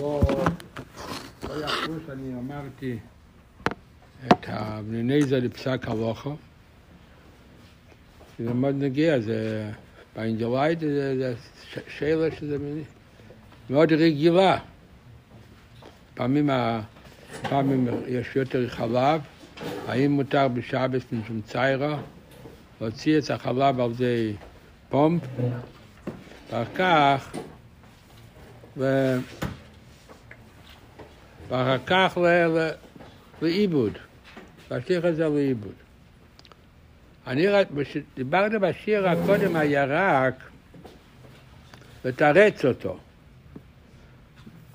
לא, לא יחשבו שאני אמרתי את הבני נזר לפסק הלוכו. זה מאוד נגיע, זה באינג'לייט, זה, זה שאלה שזה מאוד רגילה. פעמים, פעמים יש יותר חלב, האם מותר בשבס משום ציירה להוציא את החלב על זה פומפ, ואחר כך, ו... ואחר כך ל... ל... לעיבוד, להשליך את זה לעיבוד. אני רק, דיברנו בשיר הקודם הירק, לתרץ אותו.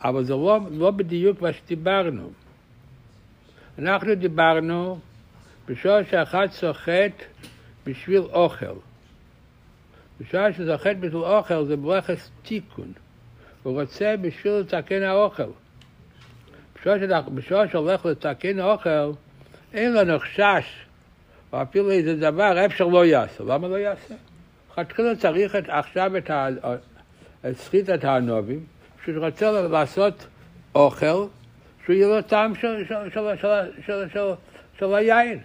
אבל זה לא, לא בדיוק מה שדיברנו. אנחנו דיברנו בשעה שאחד סוחט בשביל אוכל. בשעה שסוחט בשביל אוכל זה ברכס תיקון. הוא רוצה בשביל לתקן האוכל. בשעה שהולך לתקן האוכל, אין לנו חשש, או אפילו איזה דבר, אפשר לא יעשה. למה לא יעשה? לכתחילה צריך את, עכשיו את, ה, את הענובים, שהוא רוצה לעשות אוכל, שהוא יהיה לו טעם של, של, של, של, של, של, של היין.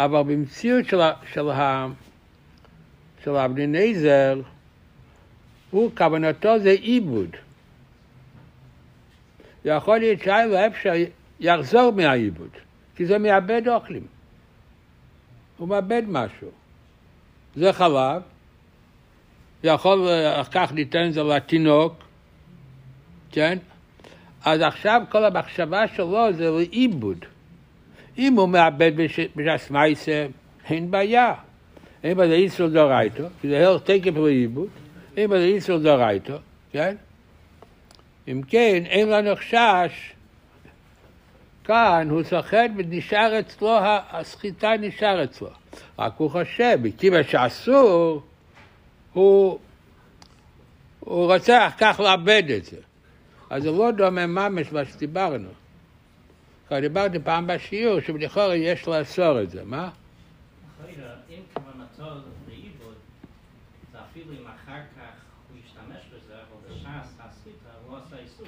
אבל במציאות של, של, של אבני נזר, הוא, כוונתו זה עיבוד. יכול להיות שהיה לו אפשר יחזור מהעיבוד, כי זה מאבד אוכלים. הוא מאבד משהו. זה חלב, יכול אחר כך ניתן זה לתינוק, כן? אז עכשיו כל המחשבה שלו זה לעיבוד. אם הוא מאבד בש"ס מייסה, אין בעיה. אין בזה איסור דורייתו, כי זה הלך תקף לעיבוד, אין בזה איסור דורייתו, כן? אם כן, אין לנו חשש, כאן הוא סוחט ונשאר אצלו, הסחיטה נשאר אצלו. רק הוא חושב, מכיוון שאסור, הוא, הוא רוצה כך לאבד את זה. אז זה לא דומה ממש מה שדיברנו. כבר דיברתי פעם בשיעור שלכאורה יש לאסור את זה, מה? אם כוונתו לעיבוד, זה אפילו אם אחר כך הוא ישתמש בזה, אבל בש"ס הסחיטה הוא לא עשה איסור.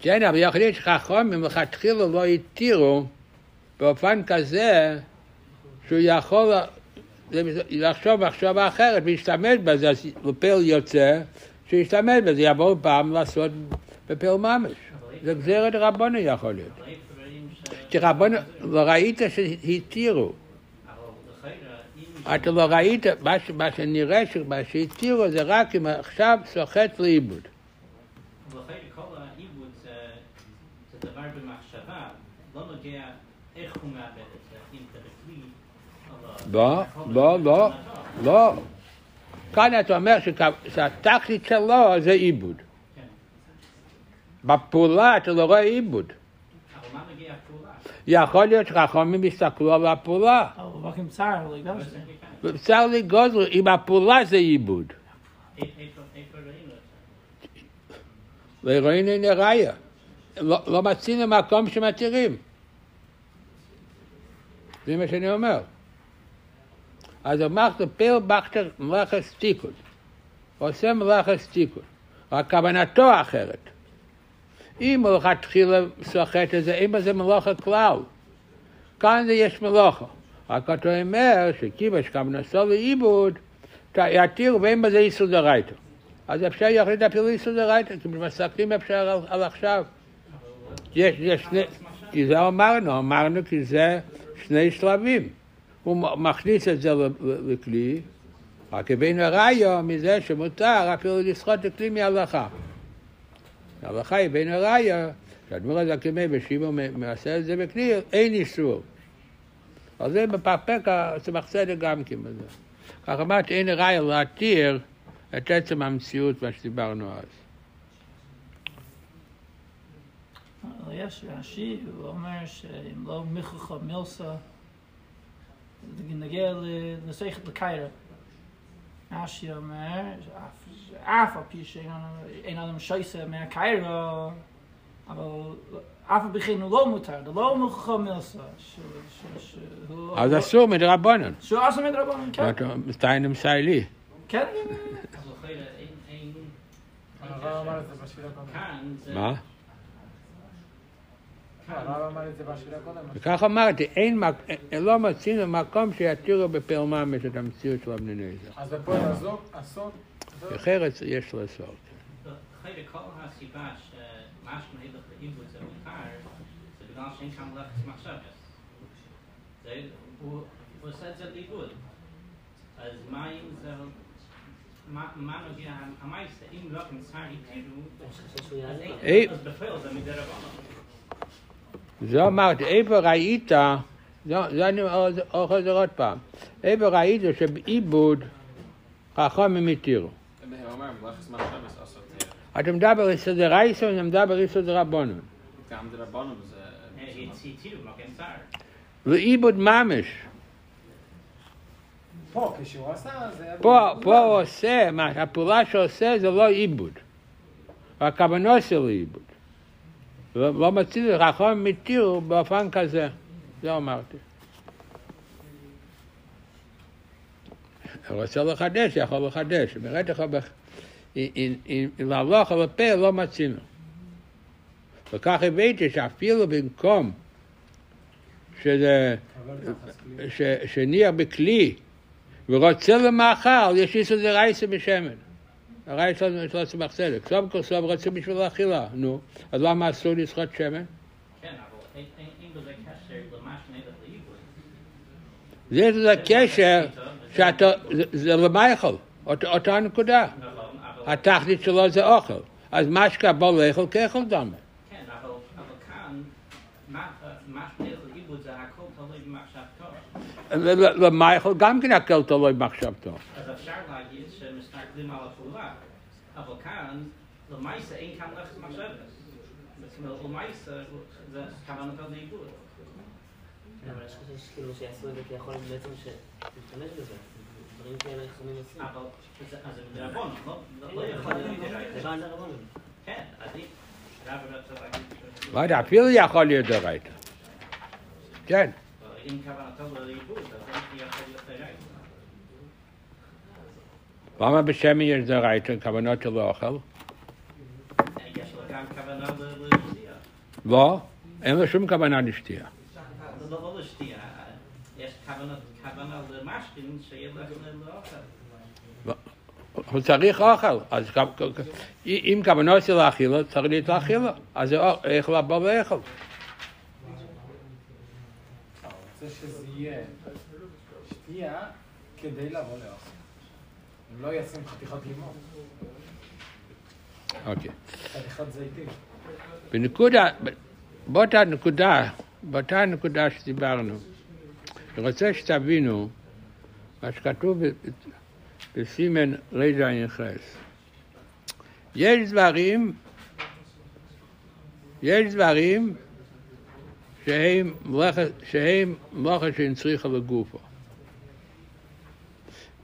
כן, אבל יכול להיות שחכמים מלכתחילה לא התירו באופן כזה שהוא יכול לחשוב מחשבה אחרת ולהשתמש בזה, אז לפעיל יוצא, שישתמש בזה, יבואו פעם לעשות בפעיל ממש. זה גזירת רבנו יכול להיות. כי רבנו, לא ראית שהתירו. אתה לא ראית, מה, ש- מה שנראה שמה שהתירו זה רק אם עכשיו סוחט לאיבוד. לכאורה כל העיבוד זה זה דבר במחשבה, לא נוגע איך הוא מאבד את זה, אם זה בכלי לא, לא, לא. לא. כאן אתה אומר שהתכלית שלו זה עיבוד. כן. בפעולה אתה לא רואה עיבוד. אבל מה מגיע הפעולה? יכול להיות שחכמים יסתכלו על הפעולה. אבל רק לא אבל יגש. זה מכאן. אפשר לגוזר, אם הפעולה זה עיבוד. איפה איפה ראינו את זה? והרואין אין ראיה. לא, לא מצינו מקום שמתירים. זה מה שאני אומר. אז אמרת פיל בכתר מלאכס תיקון. עושה מלאכס תיקון. רק כוונתו אחרת. אם הוא לכתחילה סוחט את זה, אין בזה מלאכה כלל. כאן יש מלאכה. רק אתה אומר שכיוון שכוונתו לעיבוד, יתירו ואין בזה איסור דרייתו. אז אפשר יחליט אפילו איסור דרייתא, כי מסתכלים אפשר על, עכשיו. יש, יש שני, כי זה אמרנו, אמרנו כי זה שני שלבים. הוא מכניס את זה לכלי, רק הבאנו ראיו מזה שמותר אפילו לסחוט את כלי מהלכה. ההלכה הבאנו ראיו, שהדמור הזה כמי בשיבו מ- מעשה את זה בכלי, אין איסור. אז זה מפקפק הצמח צדק גם כן בזה. כך אמרתי, אין ראיו להתיר את עצם המציאות, מה שדיברנו אז. אבל יש רש"י, הוא אומר שאם לא מיכוך מילסה, נגיע ל- לסייכת לקיירה. אַש יאָמעס אַפֿע קישן אין אַן דעם שייסה מאַכער, אָבער אַפֿע ביגיין לוימעטער, דע לוימע גאַמילסטעס. איז עס? אַז אַזוי מיט דעם באנען. ຊ וא אַזוי מיט דעם באנען. דאַ קאָן מיט טיינם סיילי. קען. אַזוי פֿיל אין אין. אַ מאָל דאָס שקידן. ווא? וכך אמרתי, אין, לא מצינו מקום שיתירו בפר ממש את המציאות של אבני נזר. אז בפועל אסור, אחרת יש לעשות. חלק כל הסיבה שמשהו הילך לאיבוד זה מותר, זה בגלל שאין כאן לחץ מחשבת. הוא עושה את זה לאיבוד. אז מה אם זה... מה נוגע המייסה, אם לא כמצר התירו, אז בפועל זה מדי רבנו. זה אמרתי, איפה ראית, זה אני זה עוד פעם, איפה ראית שבעיבוד חכמים התירו. אתה מדבר יסוד רייסו, אני מדבר יסוד רבונון. גם דרבנו זה... התירו, מה כן צר. לעיבוד ממש. פה, כשהוא עשה, זה. פה, פה הוא עושה, הפעולה שעושה זה לא עיבוד. הכוונו שלו עיבוד. לא לא מציל חכם מתיר באופן כזה. זה אמרתי. הוא רוצה לחדש, יכול לחדש. לך, אם להלוך על הפה לא מצינו. וכך הבאתי שאפילו במקום שזה, שניח בכלי ורוצה למאכל, יש איסור דרייסה בשמן. הרייסה של הצמח צדק. סוף כל סוף רוצה בשביל האכילה, נו. אז למה אסור לשחוט שמן? כן, למה. זה זה קשר שאתה, זה- למאכל, אות- אותה נקודה. נכון. התכלית שלו זה אוכל. אז מה שקבל לאכול כאכול דומה. כן, אבל, כאן, מה, שנלך לאיבוד זה הכל תלוי במחשבתו. למאכל גם כן הכל תלוי במחשבתו. אז אפשר להגיד שמסתכלים על אבל כאן, למעשה אין כאן לחץ מחשבת. זאת אומרת, למעשה זה כוונתו לאיבוד. אבל יש כאילו שיעשו את זה כי יכול להיות בעצם שנשתמש בזה. דברים כאלה חכמים עושים. אבל זה- מדרבון, לא לא- לא יכול להיות זה. בא על דרבנן. כן, עדיף. לא יודע, אפילו יכול להיות דרייתא. כן. אם כוונתו לאיבוד, אז אין יכול להיות דרייתא. למה בשמן יש דרייתא, כוונות של אוכל? יש לו גם כוונה לשתייה. לא, אין לו שום כוונה לשתייה. זה לא לשתייה, יש כוונה, למשכין שילך לאוכל. הוא צריך אוכל, אז אם כוונו של האכילה, צריך להיות לאכילה. אז איך לבוא. הוא רוצה שזה יהיה שתייה כדי לבוא לאוכל. לא ישים חתיכת לימון, אוקיי. חתיכת זיתים. בנקודה, באותה נקודה, באותה נקודה שדיברנו, אני רוצה שתבינו מה שכתוב בסימן יחס. יש דברים, יש דברים שהם מלאכה, שהם מלאכה שנצריכה לגופו.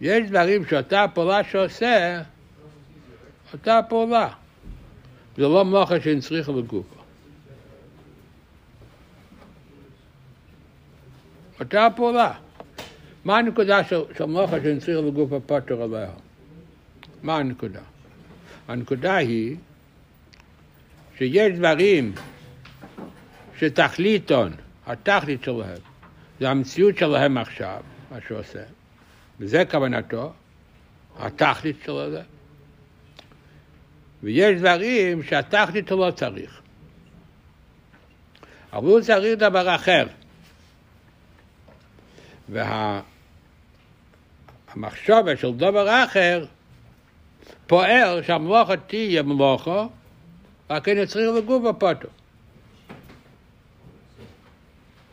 יש דברים שאותה פעולה שעושה, אותה פעולה. זה לא מלאכה שנצריכה לגופו. אותה הפעולה. מה הנקודה של, של מלאכה שנצריכה לגופו פוטר עליה? מה הנקודה? הנקודה היא שיש דברים שתכליתון, התכלית שלהם, זה המציאות שלהם עכשיו, מה שהוא עושה. וזה כוונתו, התכלית שלו זה. ויש דברים שהתכלית הוא לא צריך. אבל הוא צריך דבר אחר. והמחשבה של דבר אחר פועל שהמלוכה תהיה מלוכה, רק אני צריך לגוף הפוטו.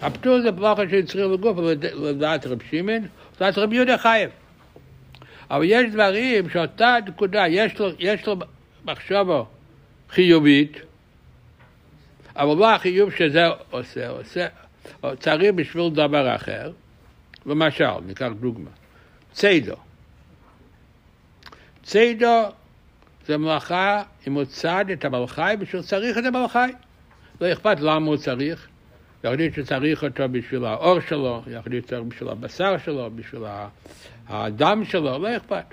הפטור זה מלוכה שצריך לגוף לדעת רב שמעון, לדעת רב יהודה חייב. אבל יש דברים שאותה נקודה, יש לו, יש לו מחשבה חיובית, אבל לא החיוב שזה עושה, עושה, צריך בשביל דבר אחר. למשל, ניקח דוגמה, ציידו. ציידו זה מלאכה אם הוא צד את חי בשביל צריך את חי. לא אכפת למה הוא צריך. יחליט שצריך אותו בשביל האור שלו, יחליט שצריך בשביל הבשר שלו, בשביל הדם שלו, לא אכפת.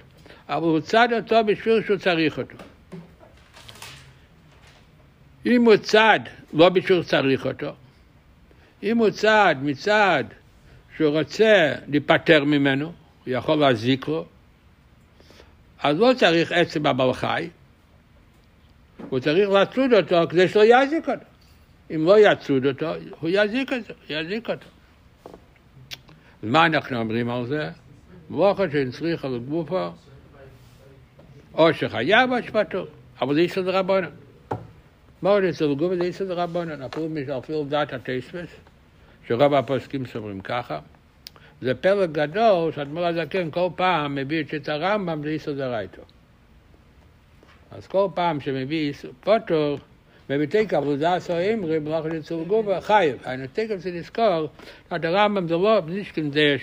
אבל הוא צד אותו בשביל שהוא צריך אותו. אם הוא צד, לא בשביל צריך אותו, אם הוא צד מצד שהוא רוצה להיפטר ממנו, הוא יכול להזיק לו, אז לא צריך עצם הבעל חי, הוא צריך לצוד אותו כדי שלא יזיק אותו. אם לא יצוד אותו, הוא יזיק אותו, יזיק אותו. אז מה אנחנו אומרים על זה? מלאכה שהצריכה לגופו, או שחייב או שפטור, אבל זה איסור דרבנן. מה עוד אצל גופו זה איסור דרבנן, אפילו אפילו דעת הטייספס, שרוב הפוסקים סוברים ככה. זה פלג גדול שאדמו"ר הזקן כל פעם מביא את שיטת הרמב"ם זה איסור דרייתו. אז כל פעם שמביא פוטור, בביתי קבלודס או אמרי, מלאכת אצל גובה, חייב. אני תכף זה לזכור, את הרמב"ם זה לא נישקן זה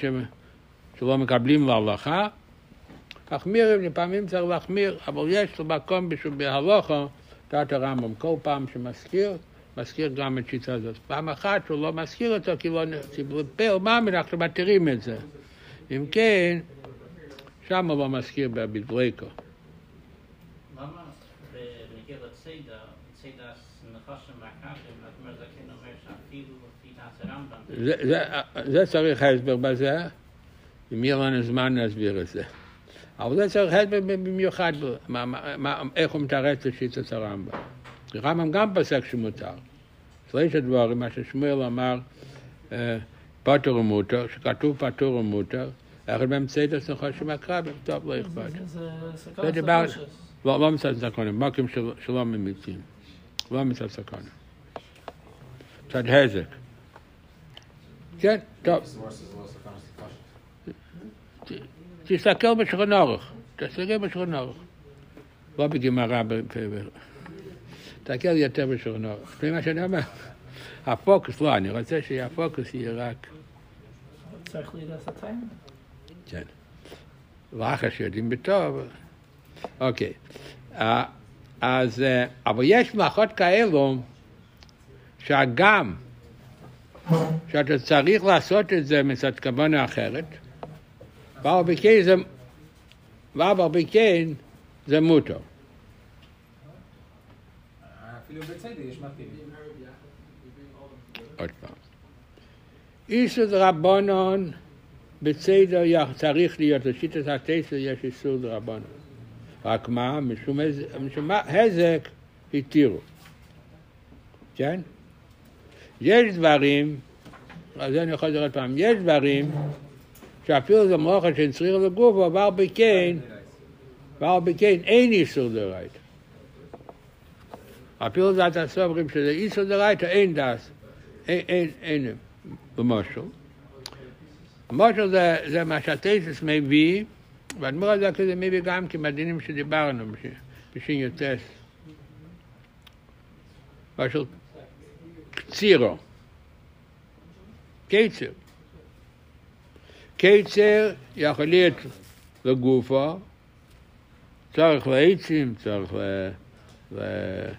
שלא מקבלים להלכה, מחמירים, לפעמים צריך להחמיר, אבל יש לו מקום בשביל בהלוכה, תת הרמב"ם, כל פעם שמזכיר, מזכיר גם את שיטה הזאת. פעם אחת שהוא לא מזכיר אותו, כי לא ציבור מה אנחנו מתירים את זה. אם כן, שם הוא לא מזכיר בבדריקו. זה כן אומר שאפילו לפי דעת הרמב"ם, זה- זה- צריך הסבר בזה, אם יהיה לנו זמן להסביר את זה. אבל זה צריך הסבר במיוחד, מה- מה- איך הוא מתרץ לשיטת הרמב"ם. הרמב"ם גם פסק שמותר. שלוש הדברים, מה ששמואל אמר, אה, פטור ומותר, שכתוב פטור ומותר, אחד מהם צדס נחושם הקרבים, טוב, לא אכפת. זה- זה זה סכנת דיבר- נפשות. לא, לא מצד סקונים, מוקים של- שלא ממיצים. לא מצד סקונים. מצד הזק. כן, טוב. סכנה. תסתכל בשולחן אורך, תסתכל בשולחן אורך. לא בגמרא, תסתכל יותר בשולחן אורך. זה מה שאני אומר. הפוקוס, לא, אני רוצה שהפוקוס יהיה רק, צריך להידס הטיימן. כן. ואחר שיודעים בטוב, אוקיי. אז, אה, אבל יש מלאכות כאלו, שהגם שאתה צריך לעשות את זה מצד כוונה אחרת, כן זה, כן זה מותר. עוד פעם. איסור דרבנון בסדר יא- צריך להיות, לשיטת הטסר יש איסור דרבנון. רק מה? משום הז- משום מה? הזק התירו. כן? יש דברים, אז זה אני יכול לראות פעם, יש דברים שאפילו זה מלאכה שצריך לגוף, אבל בכן, אבל בכן אין איסור דרייתא. אפילו דעת הסוברים שזה איסור דרייתא אין דס, אין, אין, אין במשל. משל זה, זה מה שהטייסס מביא, והאדמו"ר הזה כזה מביא גם כן מהדינים שדיברנו בש- בשין יוטס. משל קצירו. קיצר. קיצר יכול להיות לגופו, צריך לעצים, צריך ל... ל-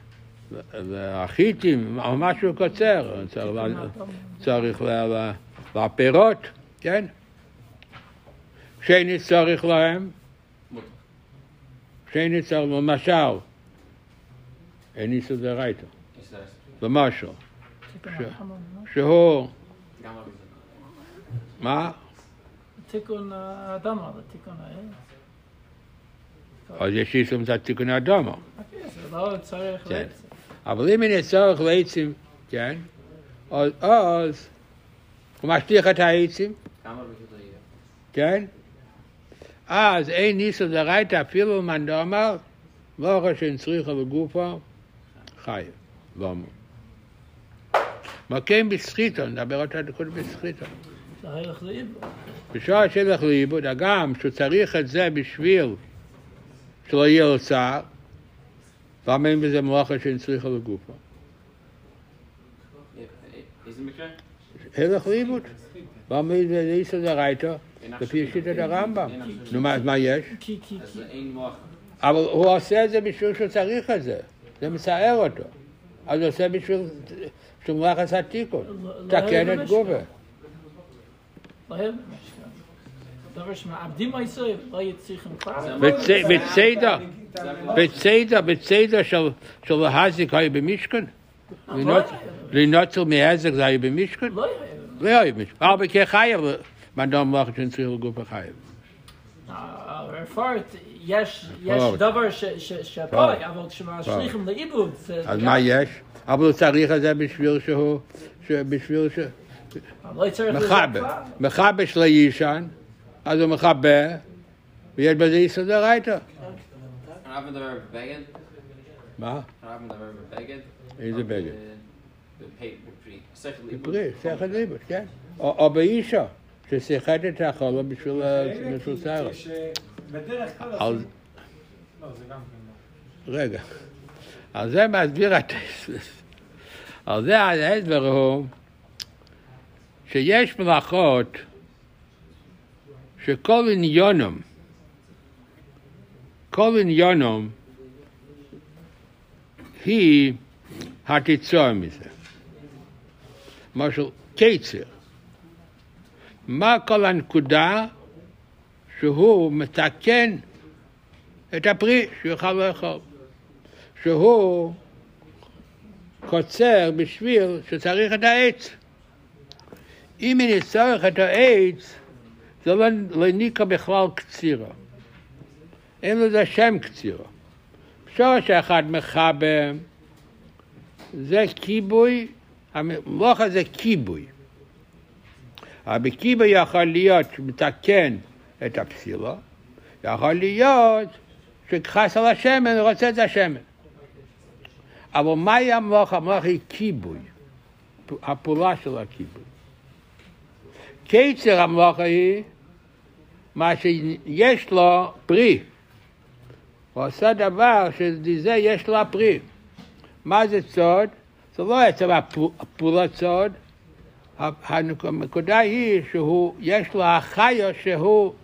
והחיטים, או משהו קוצר, צריך, לפירות, כן? שני צריך להם, מותר. שני צריך, למשל, אין איסור דרייתא, יש זה- למשל, תיקון ש- החמור, לא? שהוא, גם רבי זה. מה? תיקון האדמה, זה תיקון האל. אז יש איסור מצד תיקון האדומו. אוקיי, זה לא צריך כן. לעצם. אבל אם אין צורך לעצים, כן? אז, אז הוא משליך את העצים, גם רבי זה יהיה. כן? אז אין ניסו דרייתא אפילו מן דאמר, לא אחר שאין צריכה לגופו, חי, לא אמור. מקם בסחיתו, נדבר אותה דקות בסחיתו. זה. בשעה שילך לאיבוד, הגם שהוא צריך את זה בשביל שלא יהיה לו צער, למה אין בזה מלאכה שאין צריכה לגופו? איזה מקרה? הלך לאיבוד. למה בזה ניסו דרייתא? לפי שיטה את הרמב״ם. נו, מה יש? כי, כי, כי. אבל הוא עושה את זה בשביל שהוא צריך את זה. זה מסער אותו. אז הוא עושה בשביל שהוא מולך עשה תיקות. תקן את גובה. לא יהיה במשקה. דבר שמעבדים הישראל, לא יצריכים פעם. בצדה, בצדה, בצדה של להזיק היה במשקן. לנוצר מהזק זה היה במשקן. לא יהיה במשקן. לא יהיה במשקן. הרבה כך היה. מאדם מלאכה שנצריך לגוף החייב. רפורט, יש יש רפורט. דבר ש- ש- שפועל, אבל כשמשליכים לאיבוד, זה... אז גם- מה יש? אבל הוא צריך את זה בשביל שהוא, ש- בשביל ש... לא צריך לזה מכבה. כלל. מכבה של הישן, אז הוא מכבה, ויש בזה יסוד הרייתא. הרב מדבר בבגד? מה? הרב מדבר בבגד? איזה בגד? בפי, בפרי. שכל ליבוד. בפרי, שכל ליבוש, כן. או או באישה, ששיחת את החולה בשביל ה- בשביל שערה. בדרך כלל. לא, כן לא. רגע. על זה מסביר הטסלס. על זה ההסבר הוא שיש מלאכות שכל עניונם, כל עניונם היא התיצור מזה. למשל, קיצר. מה כל הנקודה שהוא מתקן את הפרי שיוכל לאכול. שהוא קוצר בשביל שצריך את העץ. אם אני צריך את העץ, זה לא, לא בכלל קצירה. אין לזה שם קצירה. אפשר שאחד מכבה, זה כיבוי, המלאכה זה כיבוי. אבל בכיבוי יכול להיות שמתקן את הפסילה, יכול להיות שכעס על השמן, רוצה את השמן. אבל מהי המלאכה? המלאכה היא כיבוי, הפעולה של הכיבוי. קיצר המלאכה היא מה שיש לו פרי. הוא עושה דבר שזה יש לו פרי. מה זה צוד? זה לא עצם הפ- הפעולת צוד, הנקודה היא שהוא, יש לו החיה שהוא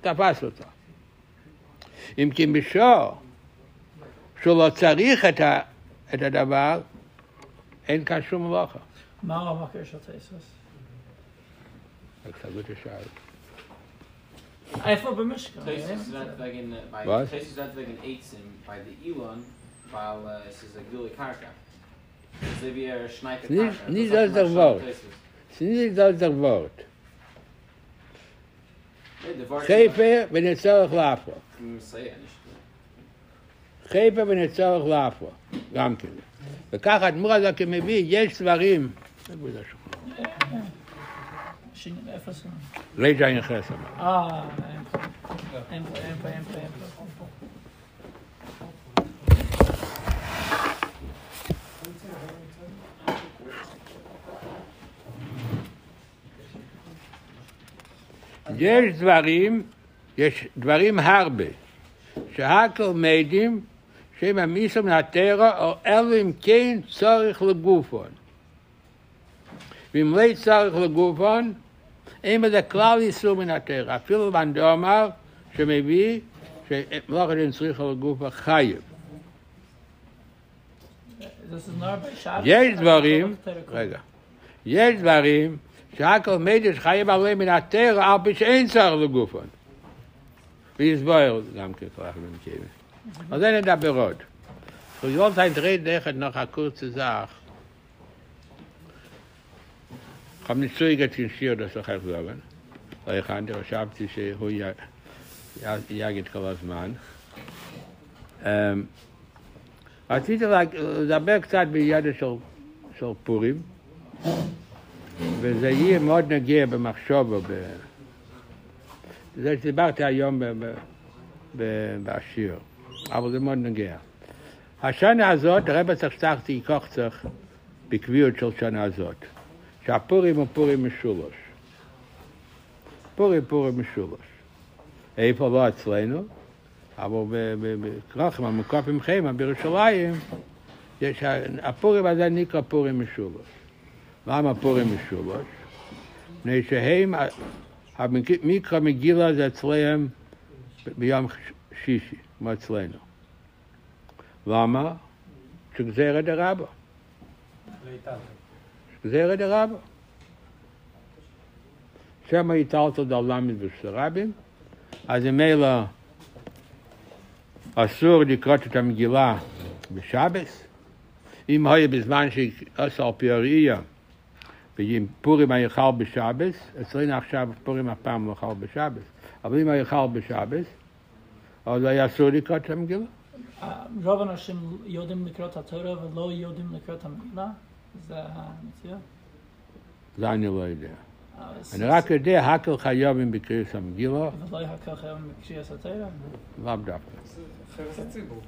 תפס אותה. אם כי בשור שהוא לא צריך את, ה, את הדבר, אין כאן שום מלאכה. מה הוא המקר של טייסס? רק סגרו את השער. איפה במשכן? Tosis vet wegen, äh, bei Was? Tosis vet wegen Eitzim, bei der Elon, weil äh, es ist eine gule Karka. Nicht- das der Wort. Tosis. זה nicht das der Wort. חיפה ונצורך לאפו. חיפה ונצורך לאפו. גם כן. וככה אדמו"ר הזה כמביא, יש זה? ליג'ה אין חסר. אה, אין פה. אין פה, אין פה, אין פה, אין פה. יש דברים, יש דברים הרבה, שהכל מעידים שהם המיסו מן הטרע, או אלו אם כן צורך לגופון. ואם לא צורך לגופון, אין בזה כלל איסור מן הטרע. אפילו בנדו אמר שמביא שמלאכת אין צריכה לגופו חייב. יש דברים, רגע, יש דברים Jakob meidisch חייב ba מן in atere a bis einsar de gofen. Wie is ba jo gam ke frag mit da berot. So jo sein dreh noch a kurze sach. Kam nit so igat in sie das her. Weil ich han de schabt sie ho ja ja ja git man. Ähm I think it's like, it's a Purim. וזה יהיה מאוד נגיע במחשבו. ב... זה שדיברתי היום ב... ב... בשיר, אבל זה מאוד נגיע. השנה הזאת, הרב צריך ייקח צריך בקביעות של שנה הזאת, שהפורים הוא פורים משולש. פורים פורים משולש. איפה לא אצלנו, אבל בכרוכם, המקופים חיימה בירושלים, יש, הפורים הזה נקרא פורים משולש. למה פורים משולש? מפני שהם, ה- המק- מקרא מגילה זה אצלם ביום שישי, כמו אצלנו. למה? שגזירא דרבא. לאיטליה. גזירא דרבא. שמא יטלת דלמד ושרבים, אז ממילא אסור לקרות את המגילה בשבס. אם היה בזמן שעשה על פי הראייה, ואם פורים היה חל בשבס, אצלנו עכשיו פורים אף פעם לא חל בשבס, אבל אם היה חל בשבס, אז היה אסור לקרות את המגילה. רוב האנשים יודעים לקרוא את התורה ולא יודעים לקרוא את המגילה, זה המציאות. זה אני לא יודע. אז- אני רק יודע, הכל חייבים בקריאת המגילה, ולא יחכך היום בקריאת התורה. לאו דווקא. חרס הציבור.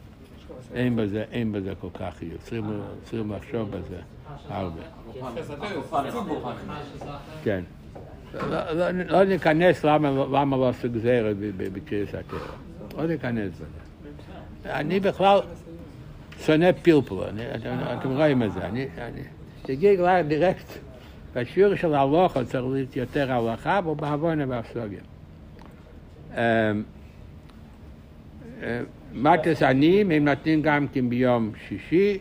אין בזה, אין בזה כל כך חיוב. צריכים לחשוב בזה הרבה. כן. לא- לא לא ניכנס למה לא עשו גזירת ב- ב- בקריאת התורה. לא ניכנס בזה. אני בכלל שונא פלפול, אתם רואים את זה. תגיד לה דירקט, בשיעור של הלוכה צריך להיות יותר הלכה, בהבונה והסוגיה. מתס עניים הם נותנים גם כן ביום שישי,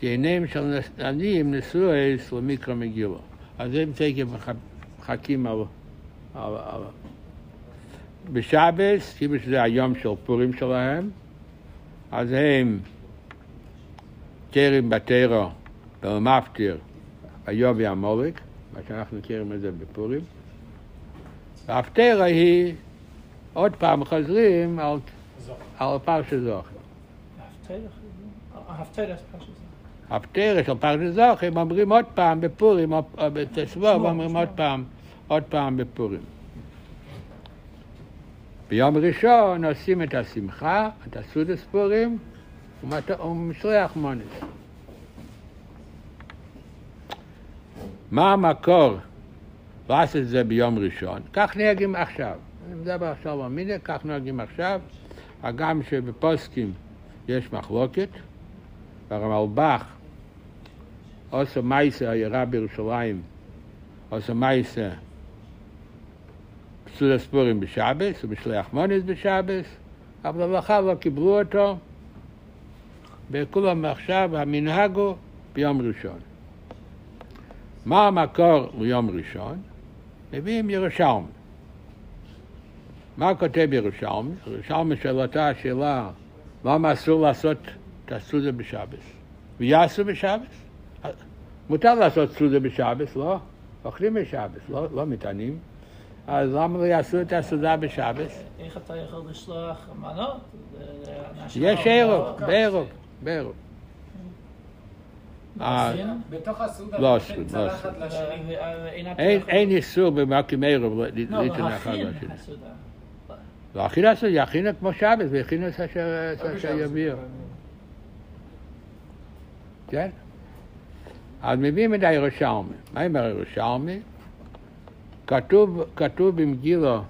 כי עיניהם של עניים נשאו אס למיקרו מגילו. אז הם מח- מחכים על... על, על בשבס, כאילו שזה היום של פורים שלהם, אז הם קרם בתרו במפטיר היובי המולק, מה שאנחנו מכירים את זה בפורים. וההפטרה היא, עוד פעם חוזרים על, על פרשת זוכר. הפטרה של פרשת זוכר, הם אומרים עוד פעם בפורים, או או בתשבוב, אומרים עוד פעם, עוד פעם בפורים. ביום ראשון עושים את השמחה, את הסודס פורים, ומשלח מונס. מה המקור לעשות את זה ביום ראשון? כך נהגים עכשיו. אני מדבר עכשיו על מיני, כך נוהגים עכשיו. הגם שבפוסקים יש מחלוקת, והרמלב"ח עושה מייסה עיירה בירושלים, עושה מייסה פסול הספורים בשבס, ומשלח מונס בשבס, אבל הלכה לא קיבלו אותו, וכולם עכשיו המנהג הוא ביום ראשון. מה המקור ליום ראשון? מביאים ירושלמי. מה כותב ירושלמי? ירושלמי שואל אותה השאלה, למה אסור לעשות את הסעודה בשבס? ויעשו בשבס? מותר לעשות סעודה בשבס, לא? אוכלים בשבס, לא, לא מטענים. אז למה לא יעשו את הסעודה בשבס? איך אתה יכול לשלוח מנות? יש לא- ערב, בערב, בערב. אה? בתוך הסעודה לא נותן עשו, לא צלחת לשני. אין, איסור במקים ערב לא, להתנהג אחד לשני. להכין הסעודה, יכין כמו שבס, ויכין את אשר יביאו. כן? אז מביאים את הירושלמי. מה אומר הירושלמי? כתוב, כתוב במגילו,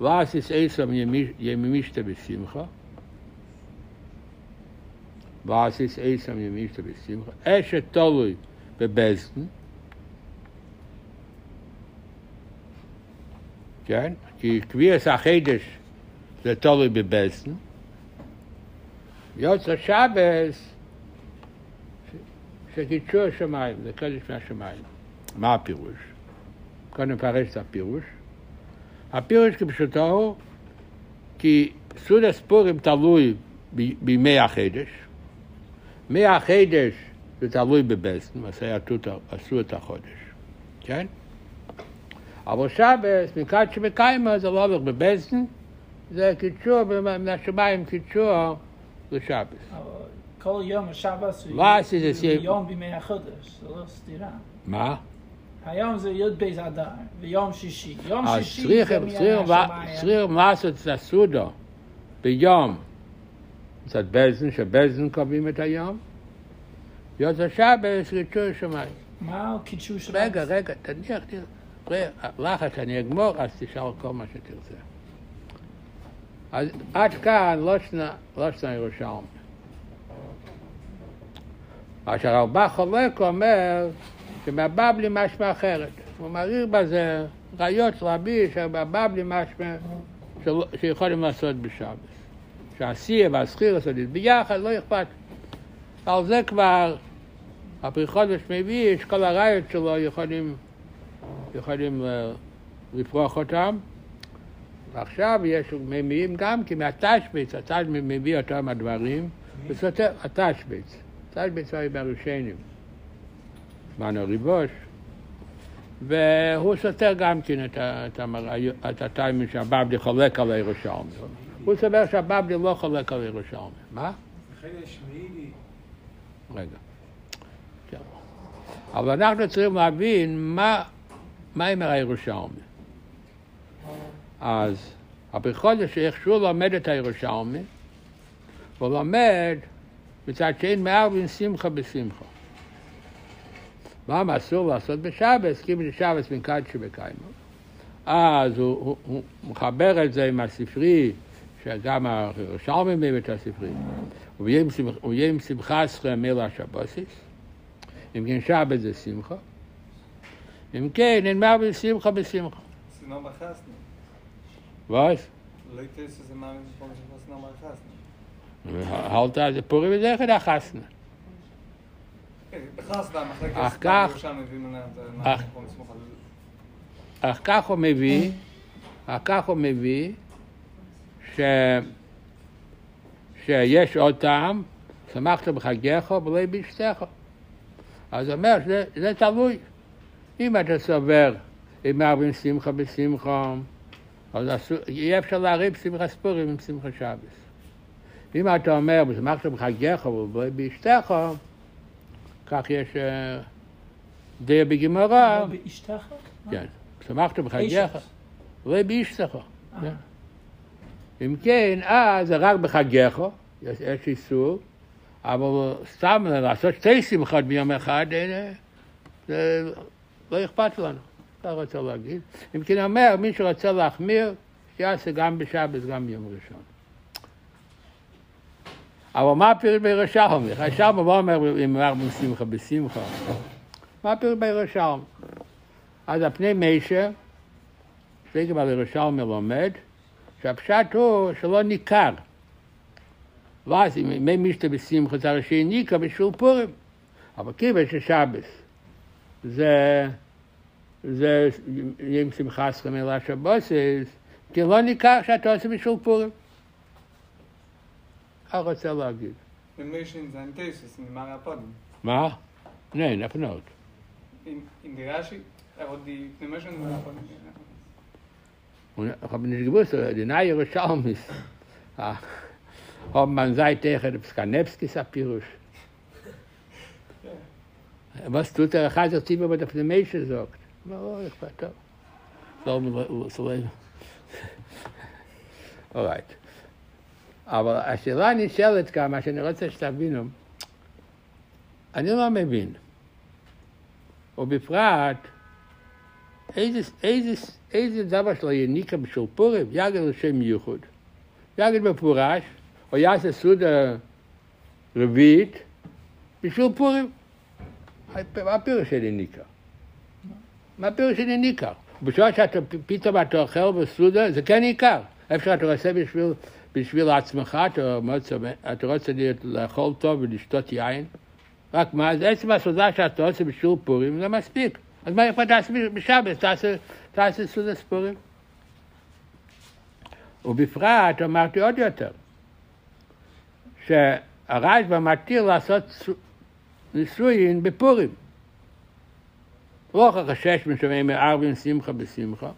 ואסיס עשם ימימישתא בשמחה. ואסיס עשם ימימישתא בשמחה. אשת תלוי בבזדן. כן? כי קביעס החידש זה תלוי בבזדן. יוצא שבס שקידשו השמיים, זה קודש מהשמיים. מה הפירוש? קודם נפרש את הפירוש. הפירוש כפשוטו הוא כי סעוד הספורים תלוי בימי החידש. מי החידש זה תלוי בבסטן, מתי עשו את החודש, כן? אבל שבס, מקד שבקיימה זה לא הולך בבסטן, זה קידשו, מהשמיים קידשו לשבס. אבל כל יום השבס הוא לא זה. יום בימי החודש, זה לא סתירה. מה? היום זה י' בייז אדר, ויום שישי. יום שישי זה צריכים, מהשמיים. צריכים לעשות את הסעודה ביום. קצת בזן, שבזן קובעים את היום. יוצא שבס, קידשו השמיים. מה קידשו שבס? רגע, רגע, תניח, תראה, לחץ, אני אגמור, אז תשאל כל מה שתרצה. אז עד כאן לא שנה, לא שנה ירושלמי. מה שהרלב"ח חולק אומר שבבבלי משמע אחרת. הוא מעריך בזה ראיות רבי שבבבלי משמע שיכולים לעשות בשבס. שהסייה והזכיר לעשות את ביחד, לא אכפת. על זה כבר הפרי חודש מביא, יש כל הראיות שלו יכולים, יכולים ל- לפרוח אותם. ועכשיו יש, מביאים גם כי מהתשבץ, התשבץ מביא אותם הדברים, וסותר, התשבץ, תשבץ היה בראשונים, זמן הריבוש, והוא סותר גם כן את, את, את הטיימים שהבבלי חולק על הירושלמי. הוא סובר שהבבלי לא חולק על הירושלמי. מה? רגע. אבל אנחנו צריכים להבין מה, מה אומר הירושלמי. אז הברכות זה שאיך שהוא לומד את הירושלמי, הוא לומד מצד שאין מערבין שמחה בשמחה. מה אסור לעשות בשבס? כי בשבס מן קדשי בקיימו. אז הוא, הוא, הוא מחבר את זה עם הספרי, שגם הירושלמי מביא את הספרי. שמח- ויהיה עם שמחה שכם מילה השבוסיס. אם כן שבת זה שמחה. אם כן, אין מערבין שמחה בשמחה. Mal Chasna. Was? Leute, es ist immer, wenn ich was noch mal Chasna. halt פורים וזה אחד החסנה. Chasna, מחלקת אך כך- אך- כך הוא מביא, אך כך הוא מביא, ש... שיש עוד טעם, שמחת בחגיך ולא באשתך. אז הוא אומר זה תלוי. אם אתה סובר עם ארבעים שמחה בשמחה, אז יהיה אפשר להריב שמחה ספורים עם שמחה שבס. אם אתה אומר, ושמחת בחגיך באשתך, כך יש אה, די בגמרא, באשתך? כן. שמחת בחגיך, אישך. באשתך. כן. אם כן, אז זה רק בחגיך, יש, איסור, אבל סתם לעשות שתי שמחות ביום אחד, אה, זה לא אכפת לנו. אתה רוצה להגיד. אם כן, אומר, מי שרוצה להחמיר, שיעשה גם בשבת, גם ביום ראשון. אבל מה הפירוש בירושלמי? הירושלמי לא אומר אם אמר בשמחה בשמחה. מה הפירוש בירושלמי? אז הפני מישר, זה כבר ירושלמי לומד, שהפשט הוא שלא ניכר. ואז אם מי משתה בשמחה זה הרי שהניקה בשביל פורים. אבל כיוון ששבס זה, זה יום שמחה סכמי לאשר בוסס, כי לא ניכר שאתה עושה משול פורים. אני רוצה להגיד. אם יש אינזנטסיס, נאמר הפודם. מה? לא, אין הפנות. אין דירה ש... אבל די... נאמר שאין הפודם. אני חושב נשגבו, זה דינאי ירושלמיס. אומן זי תכת, פסקנבסקי ספירוש. Was tut der hat er ziemlich mit der Pneumation sagt? No, ich war da. So, so, Alright. אבל השאלה נשאלת כאן, מה שאני רוצה שתבינו, אני לא מבין. ובפרט, איזה, דבר שלו יניקה בשביל פורים, יגד לשם ייחוד. יגד מפורש, או יעשה סעודה רביעית, בשביל פורים. מה הפירוש של יניקה? מה הפירוש של יניקה? בשעה שאתה פתאום אתה אוכל בסעודה, זה כן עיקר. איפה שאתה עושה בשביל, בשביל עצמך, אתה, רוצה, אתה רוצה לאכול טוב ולשתות יין, רק מה, זה עצם הסעודה שאתה עושה בשביל פורים, זה מספיק. אז מה איפה תעשה בשבת? תעשה, תעשה סעודה ספורים. ובפרט אמרתי עוד יותר, שהרשב"א מתיר לעשות נישואין בפורים. לא חשש משומעים מערבים שמחה בשמחה.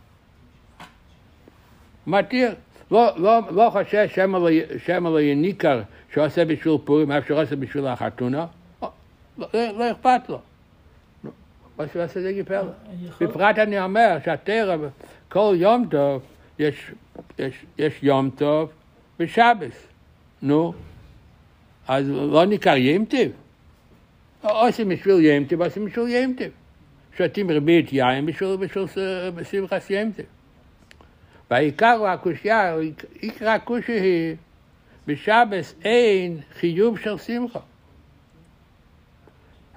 מתיר. לא, לא, לא חושש שמא לא, לא יניקר שעושה בשביל פורים, אף שעושה בשביל החתונה. לא, לא, לא אכפת לו. מה שהוא עושה זה. יכול- בפרט אני אומר שהתרא, כל יום טוב, יש, יש, יש יום טוב ושבס. נו, אז לא ניכר ימטיב? עושים בשביל ימטיב, עושים בשביל ימטיב. שותים רבית יין בשביל, בשביל ס- שמחת ימטיב. והעיקר הוא הקושייה, עיקר הקושי היא, בשבס אין חיוב של שמחה.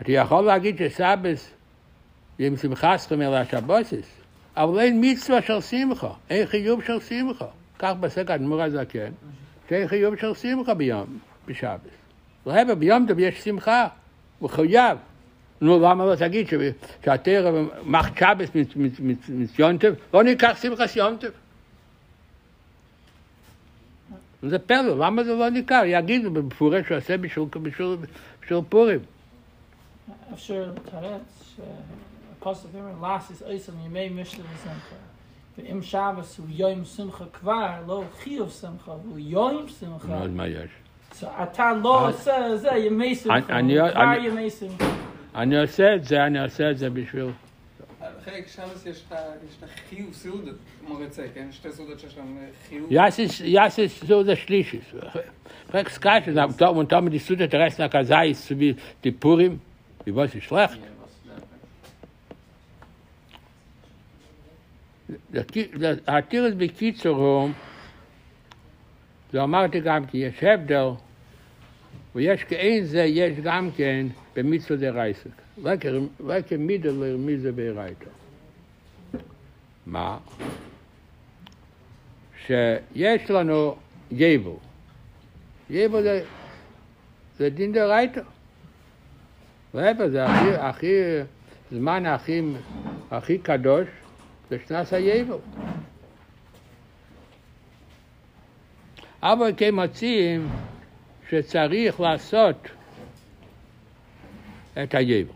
אתה יכול להגיד שסבס עם שמחה סכום אלא שבוסס, אבל אין מצווה של שמחה, אין חיוב של שמחה. כך בסק האדמו"ר הזקן, שאין חיוב של שמחה ביום, בשבס. להפך, ביום טוב יש שמחה, מחויב. נו, למה לא תגיד ש- שהתרא מחט שבס מצ- מצ- מצ- מציונטב, לא ניקח שמחס יונטב. זה פלא, למה זה לא ניכר? יגידו במפורש שהוא עושה בשביל, בשביל, בשביל פורים. אפשר לתרץ שהפוסק אומר, לסיס אייסם ימי משנה ושמחה. ואם שבס הוא יום שמחה כבר, לא חיוב שמחה, הוא יום שמחה. נו, אז מה יש? So אתה לא אה. עושה זה ימי שמחה, אני- הוא כבר אני- ימי שמחה. אני עושה את זה, אני עושה את זה בשביל... חלק שם יש את החיוב סעודות, מורצה, כן? שתי סעודות שיש להם חיוב. יאס איז סעודה שלישית. חלק סקייט, und damit die Sude der Rest nach Kasai ist, so wie die Purim, wie was ist schlecht. התירס בקיצורו, זה אמרתי גם כי יש הבדל ויש כאין זה, יש גם כן במצווה דרייסק. רק מידה לרמיזה ברייתו. מה? שיש לנו יבל. יבל זה, זה דין דרייתו. להפך, זה הכי, הכי, זמן הכי, הכי קדוש, זה שנס היבל. אבל כן מוצאים שצריך לעשות את היבל.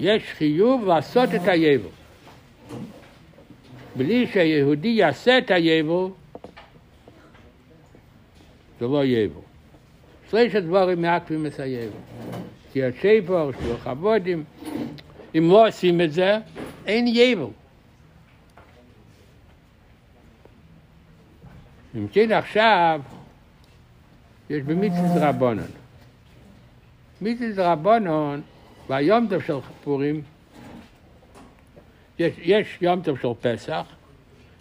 יש חיוב לעשות את היבל. בלי שיהודי יעשה את היבל, זה לא יבל. שלושת דברים מעכבים את היבל. כי השפר, שלוח עבודים, אם לא עושים את זה, אין יבל. אם כן עכשיו, יש במצוות רבונון. מצוות רבונון, ביום טוב של פורים, יש, יש יום טוב של פסח,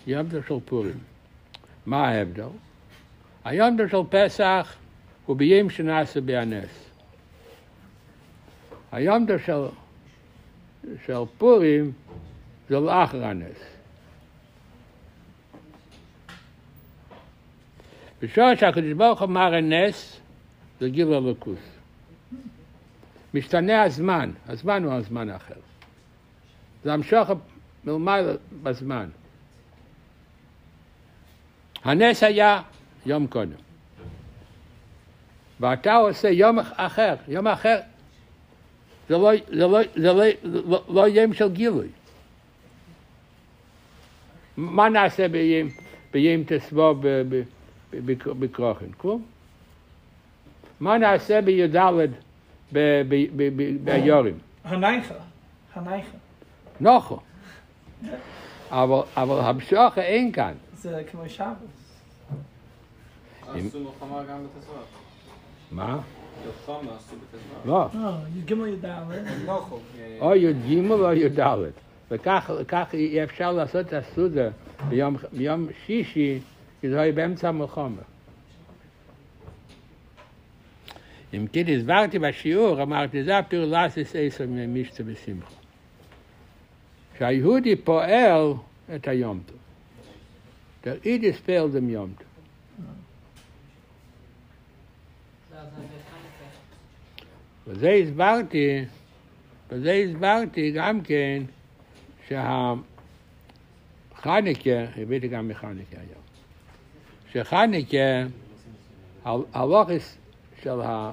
יום טוב של פורים. מה ההבדל? היום טוב של פסח הוא ביום שנעשה בהנס. היום טוב של, של פורים זה לאחר הנס. בשעה שהקדוש ברוך הוא אמר הנס, זה גיל הלוקוס. משתנה הזמן, הזמן הוא הזמן האחר. זה המשוך מלמעלה בזמן. הנס היה יום קודם. ואתה עושה יום אחר, יום אחר. זה לא, זה לא, זה לא, לא, לא יום של גילוי. מה נעשה ביום, ביום תסבו ב- ב- ב- בכרוכן? כלום. מה נעשה בי"ד ביורים? הנייכה, הנייכה. נוחו. אבל, המשוך אין כאן. זה כמו שבס. עשו מלחמה גם בתזוות. מה? לא. לא, יגימל ידע, נוחו. או י"ג או י"ד. וכך כך אי אפשר לעשות את הסעודה ביום, ביום שישי, כי זה היה באמצע המלחמה. אם כן הסברתי בשיעור, אמרתי, זה הפירלסיס עשר ממישתא בשמחה. שהיהודי פועל את היום טוב. Der Idis fehlt dem Yom Tov. וזה הסברתי, וזה הסברתי גם כן שהחניקה, הבאתי גם מחניקה היום, שחניקה, הלוכס של ה...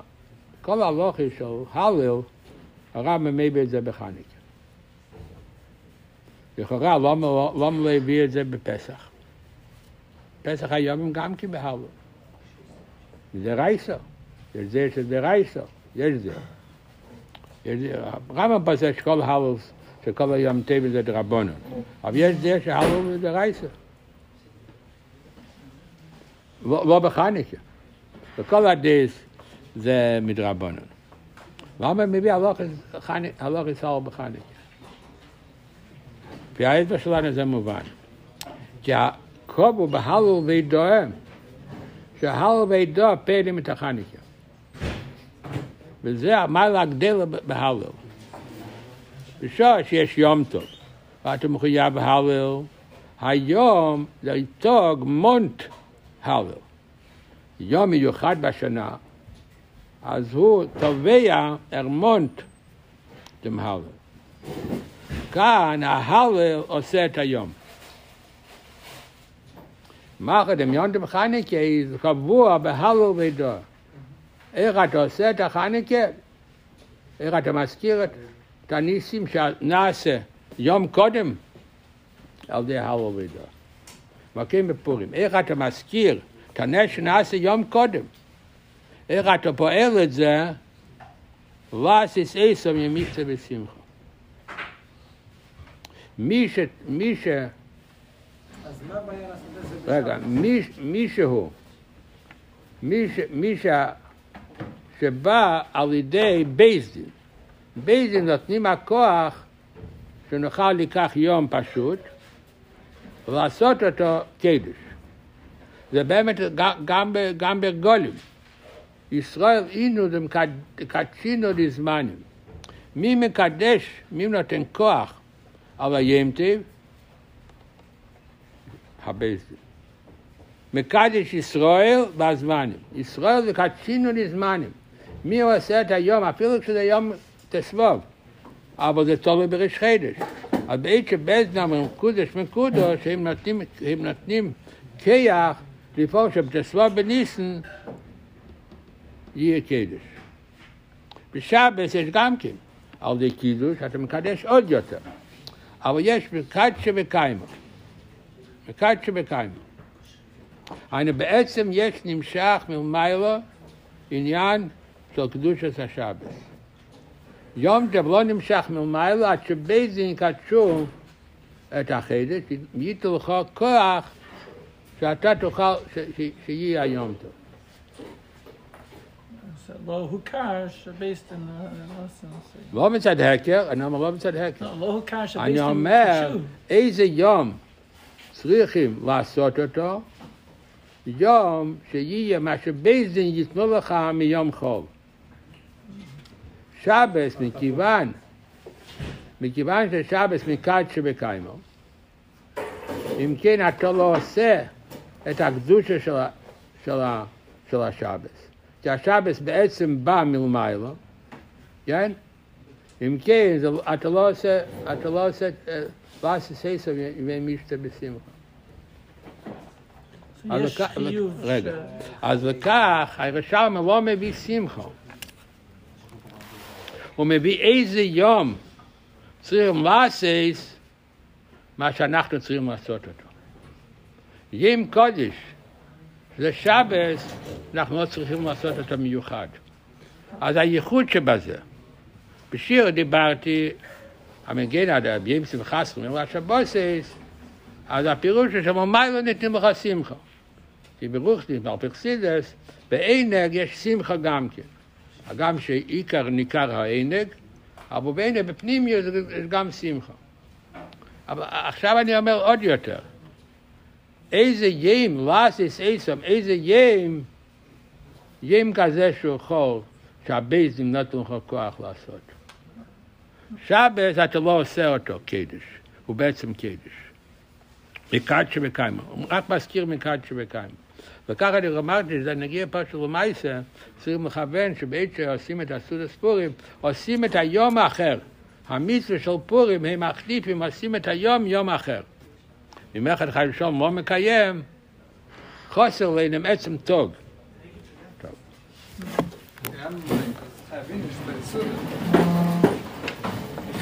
כל הלוכס של הלל, הרב מביא את זה בחניקה. לכאורה, למה לא הביא את זה בפסח? פסח היום גם כן בהלל. זה רייסו. יש זה שזה רייסו. יש זה. יש זה. הרמב"ם פוסק שכל הלל, שכל היום טבע זה דרבנון. אבל יש זה שהלל זה רייסו. לא לא בחניקה. וכל הדס זה מדרבנון. למה מביא הלוכס הלוכס הלל בחניקה? לפי ההסבר שלנו זה מובן. כי הקוב הוא בהלל וידוהם. שהלל וידוע פעלים את החניקה. וזה המעלה הגדלה בהלל. בשעה שיש יום טוב, ואתה מחויב בהלל, היום זה איתו גמונט הלל. יום מיוחד בשנה, אז הוא תובע ארמונט dem הלל. כאן ההלל עושה את היום. מאחר dem יונטם חניקה זה קבוע בהלל ודור. איך אתה עושה את החניקה? איך אתה מזכיר את הניסים שנעשה יום קודם על ידי הלל ודור. מכים בפורים. איך אתה מזכיר את הנס שנעשה יום קודם? איך אתה פועל את זה? is esam yemitzah besimcha. מי ש... מי ש... אז מה הבעיה לעשות את זה רגע, מי, מי מי, מי שבא על ידי בייזדין, בייזדין נותנים הכוח שנוכל לקח יום פשוט ולעשות אותו קידוש. זה באמת גם, גם, ב- גם ברגולים. ישראל אינו דקדשינו לזמנים. מי מקדש, מי נותן כוח על הימטיב? הבייסדין. מקדש ישראל בזמנים. ישראל זה קדשינו לזמנים. מי עושה את היום, אפילו כשזה יום תסבוב, אבל זה טוב בראש חידש. אז בעת שבזדין אומרים קודש מקודש, הם נותנים, הם נותנים כיח לפעול שבתסבוב בניסן יהיה קידוש. בשבס יש גם כן, על ידי קידוש אתה מקדש עוד יותר. אבל יש מקדשה וקיימה. מקדשה וקיימה. היינו בעצם יש נמשך מלמעלה עניין של קדושת השבס. יום טוב לא נמשך מלמעלה עד שבית דין יקדשו את החידש, ייתנו לך כוח שאתה תוכל, ש- ש- שיהיה היום טוב. So, lo hukar based in the lesson. לא מצד הקר, אני אומר לא מצד הקר. No, lo hukar based אני in אומר, איזה יום צריכים לעשות אותו? יום שיהיה מה שבית דין ייתנו לך מיום חול. שבס, מכיוון, מכיוון ששבס מקד שבקיימו, אם כן אתה לא עושה את הקדושה של, של, של השבס. כי השבס בעצם בא מלמעלה, כן? אם כן, זה, אתה לא עושה, אתה לא עושה, אה, לא עושה סייסר ומשתה בשמחה. רגע. אז לכך, הירושלמי לא מביא שמחה. הוא מביא איזה יום צריכים לעשות מה שאנחנו צריכים לעשות אותו. ים קודש, זה שבס, אנחנו לא צריכים לעשות אותו מיוחד. אז הייחוד שבזה. בשיר דיברתי, המגן עד ים שמחה סכומים והשבוסס, אז הפירוש הוא שממי לא ניתנים לך שמחה. כי ברוחניס, על פרסידס, בעינג יש שמחה גם כן. הגם שעיקר ניכר העינג, אבל בעינג בפנים יש יש גם שמחה. אבל עכשיו אני אומר עוד יותר. איזה ים, לאסיס איסם, איזה ים, ים כזה שהוא חול, שהבייזים נתנו לך כוח לעשות. שבס אתה לא עושה אותו קידוש, הוא בעצם קידוש. מקד שבקיימה, הוא רק מזכיר מקד שבקיימה. וככה אני אמרתי שזה נגיע פשוט למעשה, צריכים לכוון שבעת שעושים את הסעודת פורים, עושים את היום האחר. המצווה של פורים הם מחליפים, עושים את היום יום אחר. אם אחד ראשון לא מקיים, חוסר להם עצם טוב. גם חייבים, יש.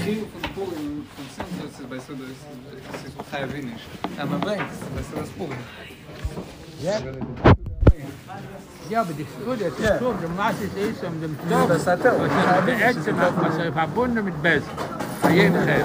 חיוב von Purim, ist bei Soda, ist ist חייבים יש. Aber bringt's, bei Soda Purim. جاب دي سعودية السور معاش تيسم دم تاب بس هتو بعد ما ما يفعبونا متباز أيام خير